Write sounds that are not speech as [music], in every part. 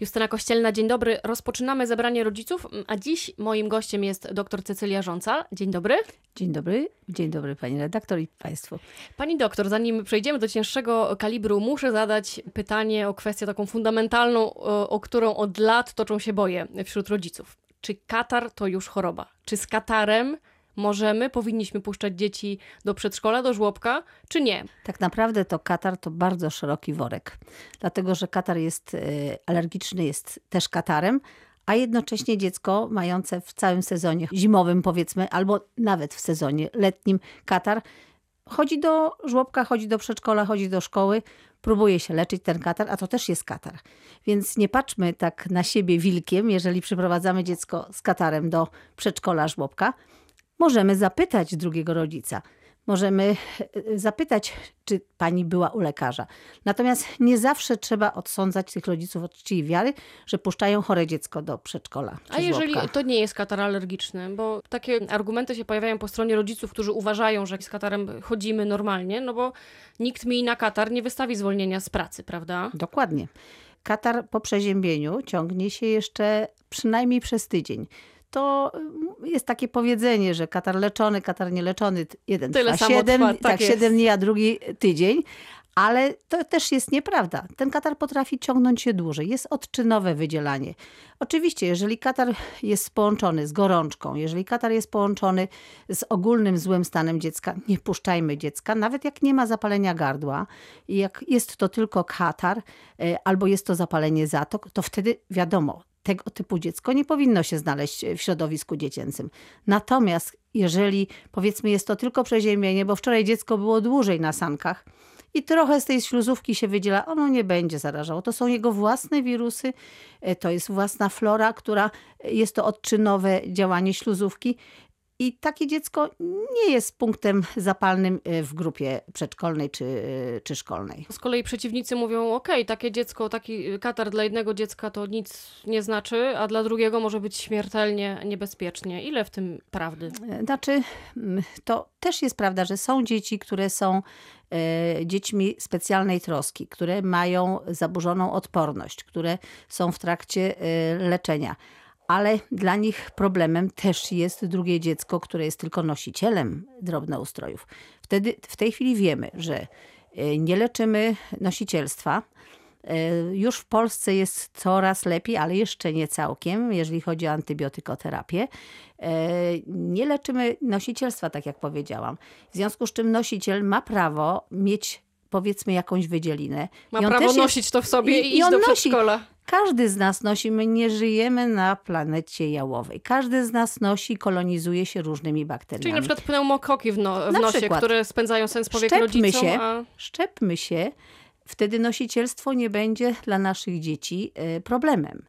Justyna Kościelna, dzień dobry. Rozpoczynamy zebranie rodziców, a dziś moim gościem jest dr Cecylia Rząca. Dzień dobry. Dzień dobry, dzień dobry pani redaktor i państwu. Pani doktor, zanim przejdziemy do cięższego kalibru, muszę zadać pytanie o kwestię taką fundamentalną, o, o którą od lat toczą się boje wśród rodziców. Czy katar to już choroba? Czy z katarem możemy, powinniśmy puszczać dzieci do przedszkola, do żłobka, czy nie? Tak naprawdę to katar to bardzo szeroki worek, dlatego że katar jest e, alergiczny, jest też katarem, a jednocześnie dziecko mające w całym sezonie zimowym powiedzmy, albo nawet w sezonie letnim katar, chodzi do żłobka, chodzi do przedszkola, chodzi do szkoły, próbuje się leczyć ten katar, a to też jest katar. Więc nie patrzmy tak na siebie wilkiem, jeżeli przyprowadzamy dziecko z katarem do przedszkola, żłobka, możemy zapytać drugiego rodzica. Możemy e, zapytać, czy pani była u lekarza. Natomiast nie zawsze trzeba odsądzać tych rodziców od czci wiary, że puszczają chore dziecko do przedszkola. A jeżeli to nie jest katar alergiczny, bo takie argumenty się pojawiają po stronie rodziców, którzy uważają, że z katarem chodzimy normalnie, no bo nikt mi na katar nie wystawi zwolnienia z pracy, prawda? Dokładnie. Katar po przeziębieniu ciągnie się jeszcze przynajmniej przez tydzień to mm, jest takie powiedzenie, że katar leczony, katar nieleczony, jeden Tyle trwa siedem, tak, tak, siedem dni, a drugi tydzień. Ale to też jest nieprawda. Ten katar potrafi ciągnąć się dłużej. Jest odczynowe wydzielanie. Oczywiście, jeżeli katar jest połączony z gorączką, jeżeli katar jest połączony z ogólnym złym stanem dziecka, nie puszczajmy dziecka, nawet jak nie ma zapalenia gardła, jak jest to tylko katar e, albo jest to zapalenie zatok, to wtedy wiadomo, tego typu dziecko nie powinno się znaleźć w środowisku dziecięcym. Natomiast jeżeli powiedzmy jest to tylko przeziębienie, bo wczoraj dziecko było dłużej na sankach i trochę z tej śluzówki się wydziela, ono nie będzie zarażało. To są jego własne wirusy, e, to jest własna flora, która jest to odczynowe działanie śluzówki i takie dziecko nie jest punktem zapalnym e, w grupie przedszkolnej czy, e, czy szkolnej. Z kolei przeciwnicy mówią: OK, takie dziecko, taki katar dla jednego dziecka to nic nie znaczy, a dla drugiego może być śmiertelnie niebezpiecznie. Ile w tym prawdy? Znaczy, to też jest prawda, że są dzieci, które są dziećmi specjalnej troski, które mają zaburzoną odporność, które są w trakcie leczenia ale dla nich problemem też jest drugie dziecko, które jest tylko nosicielem drobnoustrojów. Wtedy w tej chwili wiemy, że e, nie leczymy nosicielstwa. E, już w Polsce jest coraz lepiej, ale jeszcze nie całkiem, jeżeli chodzi o antybiotykoterapię. E, nie leczymy nosicielstwa, tak jak powiedziałam. W związku z czym nosiciel ma prawo mieć powiedzmy jakąś wydzielinę. Ma prawo nosić jest, to w sobie i, i iść do przedszkola. Każdy z nas nosi, my nie żyjemy na planecie jałowej. Każdy z nas nosi, kolonizuje się różnymi bakteriami. Czyli na przykład pneumokoki w, no, w nosie, przykład. które spędzają sens powiek szczepmy rodzicom. Się, a... Szczepmy się, wtedy nosicielstwo nie będzie dla naszych dzieci e, problemem.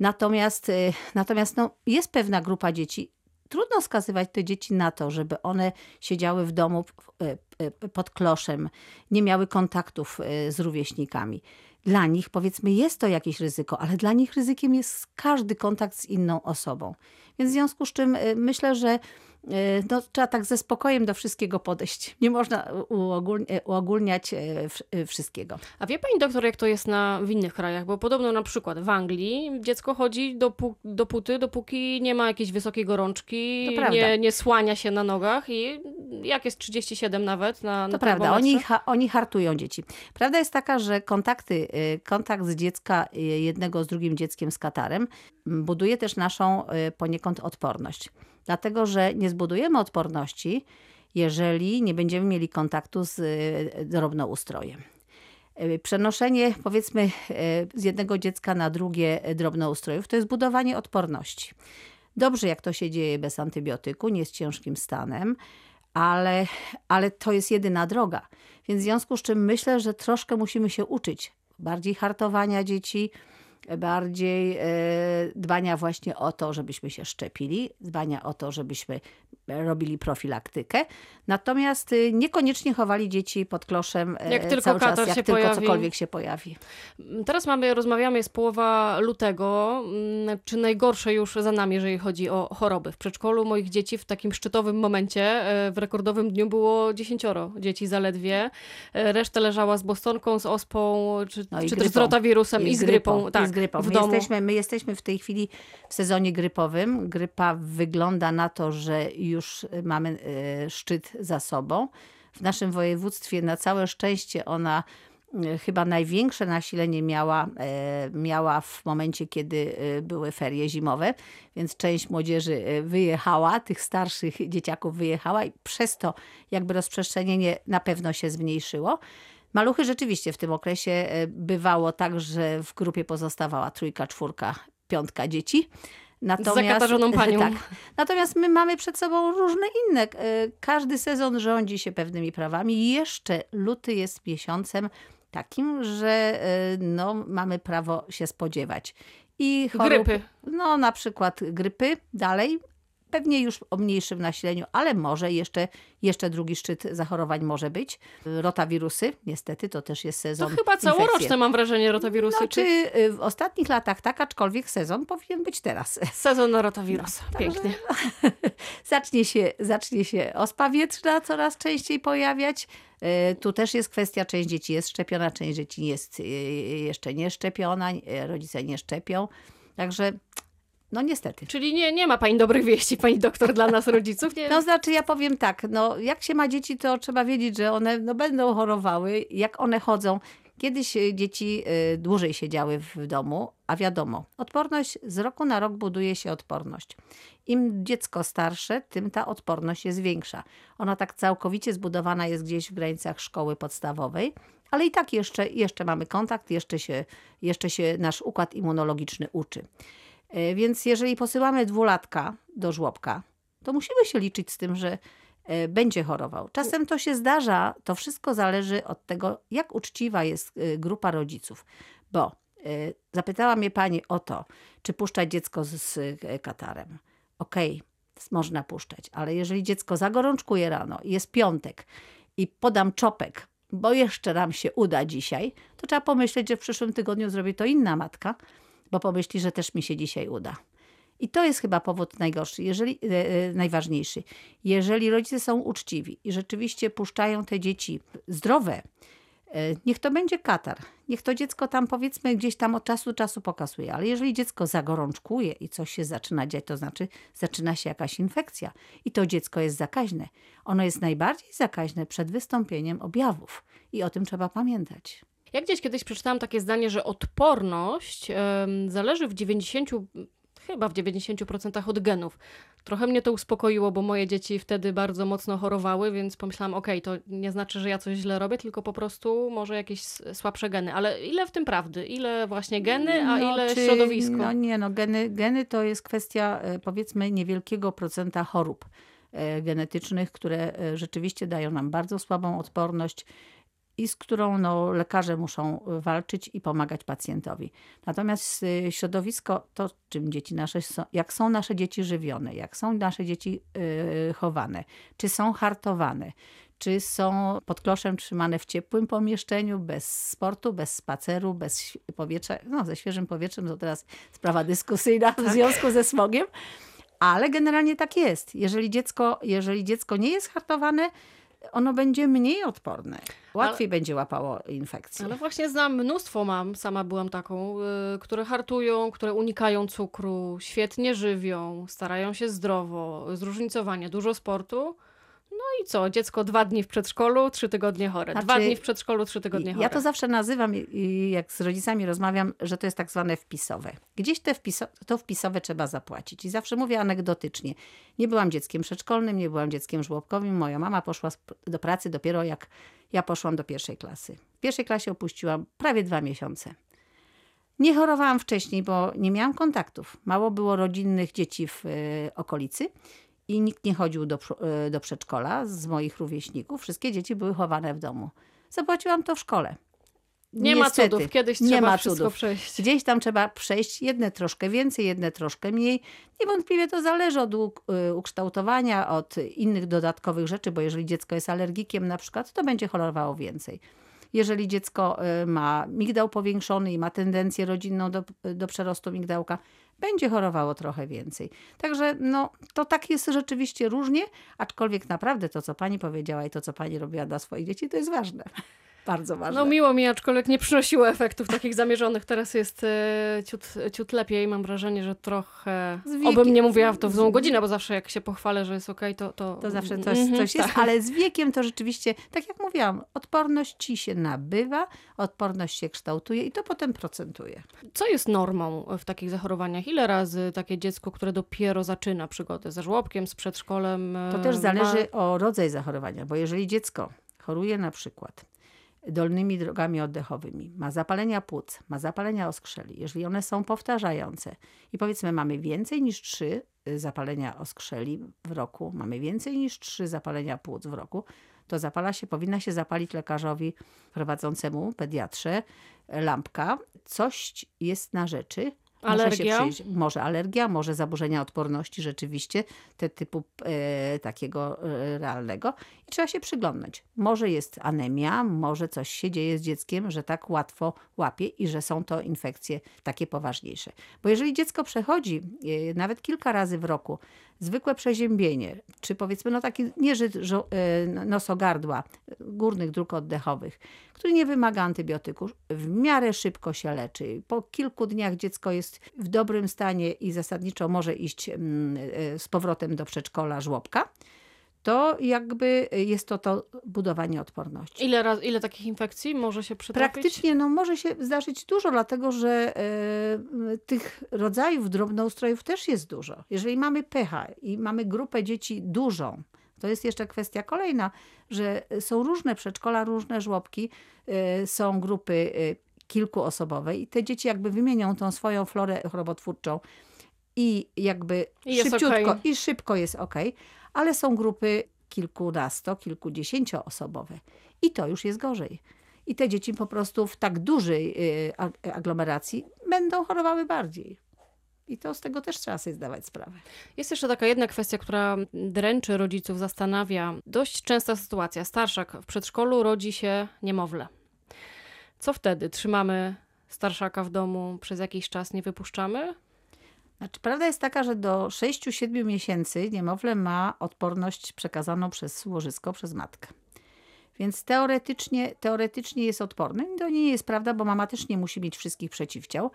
Natomiast, e, natomiast no, jest pewna grupa dzieci, trudno skazywać te dzieci na to, żeby one siedziały w domu e, pod kloszem, nie miały kontaktów z rówieśnikami dla nich powiedzmy jest to jakieś ryzyko, ale dla nich ryzykiem jest każdy kontakt z inną osobą. Więc w związku z czym y, myślę, że E, no, trzeba tak ze spokojem do wszystkiego podejść. Nie można uogólniać e, e, wszystkiego. A wie pani doktor, jak to jest na, w innych krajach? Bo podobno na przykład w Anglii dziecko chodzi do, dopóty, dopóki nie ma jakiejś wysokiej gorączki, nie, nie słania się na nogach i jak jest 37 nawet na, na To prawda, oni, ha, oni hartują dzieci. Prawda jest taka, że kontakty, y, kontakt z dziecka y, jednego z drugim dzieckiem z katarem buduje też naszą y, poniekąd odporność. Dlatego, że nie zbudujemy odporności, jeżeli nie będziemy mieli kontaktu z e, drobnoustrojem. E, przenoszenie, powiedzmy, e, z jednego dziecka na drugie drobnoustrojów to jest budowanie odporności. Dobrze, jak to się dzieje bez antybiotyku, nie jest ciężkim stanem, ale, ale to jest jedyna droga. Więc w związku z czym myślę, że troszkę musimy się uczyć bardziej hartowania dzieci, bardziej e, dbania właśnie o to, żebyśmy się szczepili, dbania o to, żebyśmy robili profilaktykę. Natomiast y, niekoniecznie chowali dzieci pod kloszem e, jak tylko cały czas, jak tylko pojawi. cokolwiek się pojawi. Teraz mamy, rozmawiamy, jest połowa lutego. Mm, czy najgorsze już za nami, jeżeli chodzi o choroby? W przedszkolu moich dzieci w takim szczytowym momencie, e, w rekordowym dniu było dziesięcioro dzieci zaledwie. Reszta leżała z bostonką, z ospą, czy, no czy też z rotawirusem i, i z grypą. Tak. I z grypą. w My domu. jesteśmy, my jesteśmy w tej chwili w sezonie grypowym. Grypa wygląda na to, że już mamy e, szczyt za sobą. W naszym województwie na całe szczęście ona e, chyba największe nasilenie miała, e, miała w momencie, kiedy były ferie zimowe, więc część młodzieży wyjechała, tych starszych dzieciaków wyjechała i przez to jakby rozprzestrzenienie na pewno się zmniejszyło. Maluchy rzeczywiście w tym okresie e, bywało tak, że w grupie pozostawała trójka, czwórka, piątka dzieci. zakatarzoną [laughs] panią. Tak. Natomiast my mamy przed sobą różne inne. e, Każdy sezon rządzi się pewnymi prawami. Jeszcze luty jest miesiącem takim, że e, no, mamy prawo się spodziewać. I chorób, Grypy. No na przykład grypy dalej, pewnie już o mniejszym nasileniu, ale może jeszcze, jeszcze drugi szczyt zachorowań może być. Rotawirusy, niestety, to też jest To sezon chyba infekcji. całoroczne mam wrażenie rotawirusy. No, czy... y, w ostatnich latach tak, aczkolwiek sezon powinien być teraz. [laughs] Sezon na rotawirusa. No, Pięknie. [laughs] zacznie, się, zacznie się ospa wietrzna coraz częściej pojawiać. Y, Tu też jest kwestia, część dzieci jest szczepiona, część dzieci jest y, jeszcze nie szczepiona, y, rodzice nie szczepią. Także no niestety. Czyli nie, nie ma pani dobrych wieści, pani doktor, dla nas rodziców. Nie, [laughs] No znaczy ja powiem tak, no jak się ma dzieci, to trzeba wiedzieć, że one no, będą chorowały, jak one chodzą. Kiedyś y, dzieci y, dłużej siedziały w domu, a wiadomo, odporność z roku na rok buduje się odporność. Im dziecko starsze, tym ta odporność jest większa. Ona tak całkowicie zbudowana jest gdzieś w granicach szkoły podstawowej, ale i tak jeszcze, jeszcze mamy kontakt, jeszcze się, jeszcze się nasz układ immunologiczny uczy. E, Więc jeżeli posyłamy dwulatka do żłobka, to musimy się liczyć z tym, że e, będzie chorował. Czasem to się zdarza, to wszystko zależy od tego, jak uczciwa jest e, grupa rodziców. Bo zapytała mnie pani o to, czy puszczać dziecko z, z katarem. Okej, można puszczać, ale jeżeli dziecko zagorączkuje rano i jest piątek i podam czopek, bo jeszcze nam się uda dzisiaj, to trzeba pomyśleć, że w przyszłym tygodniu zrobi to inna matka, bo pomyśli, że też mi się dzisiaj uda. I to jest chyba powód najgorszy, jeżeli, e, e, najważniejszy. Jeżeli rodzice są uczciwi i rzeczywiście puszczają te dzieci zdrowe, e, niech to będzie katar. Niech to dziecko tam powiedzmy gdzieś tam od czasu do czasu pokasuje. Ale jeżeli dziecko zagorączkuje i coś się zaczyna dziać, to znaczy zaczyna się jakaś infekcja i to dziecko jest zakaźne. Ono jest najbardziej zakaźne przed wystąpieniem objawów. I o tym trzeba pamiętać. Ja gdzieś kiedyś przeczytałam takie zdanie, że odporność zależy w 90, chyba w 90% od genów. Trochę mnie to uspokoiło, bo moje dzieci wtedy bardzo mocno chorowały, więc pomyślałam, okej, to nie znaczy, że ja coś źle robię, tylko po prostu może jakieś słabsze geny. Ale ile w tym prawdy? Ile właśnie geny, a No, ile czy- środowisko? No nie, no geny, geny to jest kwestia e, powiedzmy niewielkiego procenta chorób e, genetycznych, które e, rzeczywiście dają nam bardzo słabą odporność i z którą no, lekarze muszą walczyć i pomagać pacjentowi. Natomiast e, środowisko, to czym dzieci nasze są, jak są nasze dzieci żywione, jak są nasze dzieci e, chowane, czy są hartowane, czy są pod kloszem trzymane w ciepłym pomieszczeniu, bez sportu, bez spaceru, bez powietrza. No, ze świeżym powietrzem to teraz sprawa dyskusyjna w związku ze smogiem. Ale generalnie tak jest. Jeżeli dziecko, jeżeli dziecko nie jest hartowane, ono będzie mniej odporne. Łatwiej będzie łapało infekcje. Ale właśnie znam mnóstwo mam, sama byłam taką, y, które hartują, które unikają cukru, świetnie żywią, starają się zdrowo, zróżnicowanie, dużo sportu. No i co? Dziecko dwa dni w przedszkolu, trzy tygodnie chore. Dwa Znaczy, dni w przedszkolu, trzy tygodnie chore. Ja to zawsze nazywam, jak z rodzicami rozmawiam, że to jest tak zwane wpisowe. Gdzieś te wpiso, to wpisowe trzeba zapłacić. I zawsze mówię anegdotycznie. Nie byłam dzieckiem przedszkolnym, nie byłam dzieckiem żłobkowym. Moja mama poszła do pracy dopiero jak ja poszłam do pierwszej klasy. W pierwszej klasie opuściłam prawie dwa miesiące. Nie chorowałam wcześniej, bo nie miałam kontaktów. Mało było rodzinnych dzieci w e, okolicy i nikt nie chodził do, e, do przedszkola z moich rówieśników. Wszystkie dzieci były chowane w domu. Zapłaciłam to w szkole. Nie ma Niestety, cudów, kiedyś nie trzeba ma wszystko cudów. przejść. Gdzieś tam trzeba przejść, jedne troszkę więcej, jedne troszkę mniej. Niewątpliwie to zależy od y, ukształtowania, od innych dodatkowych rzeczy, bo jeżeli dziecko jest alergikiem na przykład, to będzie chorowało więcej. Jeżeli dziecko y, ma migdał powiększony i ma tendencję rodzinną do, do przerostu migdałka, będzie chorowało trochę więcej. Także no, to tak jest rzeczywiście różnie, aczkolwiek naprawdę to, co pani powiedziała i to, co pani robiła dla swoich dzieci, to jest ważne. Bardzo ważne. No miło mi, aczkolwiek nie przynosiło efektów takich zamierzonych. Teraz jest e, ciut, ciut lepiej. Mam wrażenie, że trochę... Wiekiem- Obym nie mówiła w to w złą godzinę, bo zawsze jak się pochwalę, że jest okej, to, to... To zawsze coś, Mhm, coś jest, tak. ale z wiekiem to rzeczywiście, tak jak mówiłam, odporność ci się nabywa, odporność się kształtuje i to potem procentuje. Co jest normą w takich zachorowaniach? Ile razy takie dziecko, które dopiero zaczyna przygodę ze żłobkiem, z przedszkolem... To e, też ma- zależy o rodzaj zachorowania, bo jeżeli dziecko choruje na przykład dolnymi drogami oddechowymi, ma zapalenia płuc, ma zapalenia oskrzeli, jeżeli one są powtarzające i powiedzmy mamy więcej niż trzy y, zapalenia oskrzeli w roku, mamy więcej niż trzy zapalenia płuc w roku, to zapala się, powinna się zapalić lekarzowi prowadzącemu, pediatrze, lampka. Coś jest na rzeczy. Muszę się Alergia? Może alergia, może zaburzenia odporności rzeczywiście, te typu e, takiego e, realnego. I trzeba się przyglądnąć. Może jest anemia, może coś się dzieje z dzieckiem, że tak łatwo łapie i że są to infekcje takie poważniejsze. Bo jeżeli dziecko przechodzi e, nawet kilka razy w roku zwykłe przeziębienie, czy powiedzmy no taki nieżyt e, nosogardła, górnych dróg oddechowych, który nie wymaga antybiotyku, w miarę szybko się leczy. Po kilku dniach dziecko jest w dobrym stanie i zasadniczo może iść mm, e, z powrotem do przedszkola, żłobka, to jakby jest to to budowanie odporności. Ile, raz, ile takich infekcji może się przytrafić? Praktycznie no, może się zdarzyć dużo, dlatego że e, tych rodzajów drobnoustrojów też jest dużo. Jeżeli mamy pecha i mamy grupę dzieci dużą, to jest jeszcze kwestia kolejna, że są różne przedszkola, różne żłobki, e, są grupy e, kilkuosobowe i te dzieci jakby wymienią tą swoją florę chorobotwórczą i jakby I szybciutko okej. i szybko jest ok, ale są grupy kilkunasto, kilkudziesięcioosobowe i to już jest gorzej. I te dzieci po prostu w tak dużej y, ag- aglomeracji będą chorowały bardziej. I to z tego też trzeba sobie zdawać sprawę. Jest jeszcze taka jedna kwestia, która dręczy rodziców, zastanawia. Dość częsta sytuacja. Starszak w przedszkolu rodzi się niemowlę. Co wtedy? Trzymamy starszaka w domu przez jakiś czas, nie wypuszczamy? Znaczy, prawda jest taka, że do 6-7 miesięcy niemowlę ma odporność przekazaną przez łożysko, przez matkę. Więc teoretycznie, teoretycznie jest odporny. To nie jest prawda, bo mama też nie musi mieć wszystkich przeciwciał.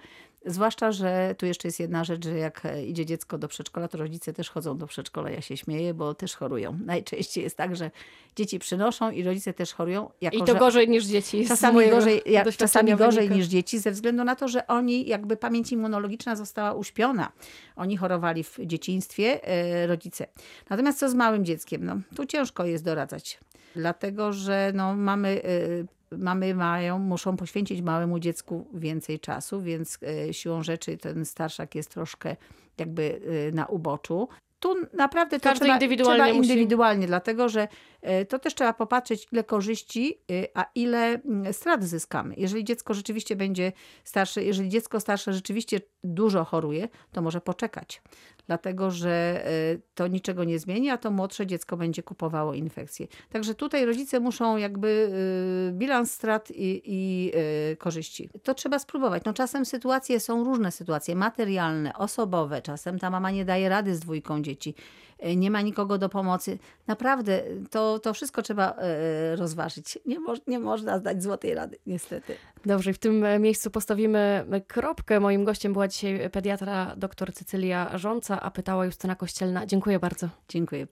Zwłaszcza, że tu jeszcze jest jedna rzecz, że jak e, idzie dziecko do przedszkola, to rodzice też chodzą do przedszkola. Ja się śmieję, bo też chorują. [laughs] Najczęściej jest tak, że dzieci przynoszą i rodzice też chorują. Jako, I to gorzej niż dzieci. Czasami gorzej, doświadczenia czasami gorzej wynika. niż dzieci, ze względu na to, że oni, jakby pamięć immunologiczna została uśpiona. Oni chorowali w dzieciństwie, e, rodzice. Natomiast co z małym dzieckiem? No, tu ciężko jest doradzać, dlatego że no, mamy. Mamy mają, muszą poświęcić małemu dziecku więcej czasu, więc e, siłą rzeczy ten starszak jest troszkę jakby e, na uboczu. Tu naprawdę to Każdy trzeba indywidualnie trzeba musi- indywidualnie, dlatego że e, to też trzeba popatrzeć, ile korzyści, a ile mm, strat zyskamy. Jeżeli dziecko rzeczywiście będzie starsze, jeżeli dziecko starsze rzeczywiście dużo choruje, to może poczekać. Dlatego, że e, to niczego nie zmieni, a to młodsze dziecko będzie kupowało infekcje. Także tutaj rodzice muszą jakby e, bilans strat i, i e, korzyści. To trzeba spróbować. No czasem sytuacje są różne sytuacje, materialne, osobowe. Czasem ta mama nie daje rady z dwójką dzieci. E, Nie ma nikogo do pomocy. Naprawdę to, to wszystko trzeba e, rozważyć. Nie, moż, nie można zdać złotej rady, niestety. Dobrze, w tym e, miejscu postawimy kropkę. Moim gościem była dzisiaj pediatra dr Cecylia Rząca, a pytała Justyna Kościelna. Dziękuję bardzo. Dziękuję.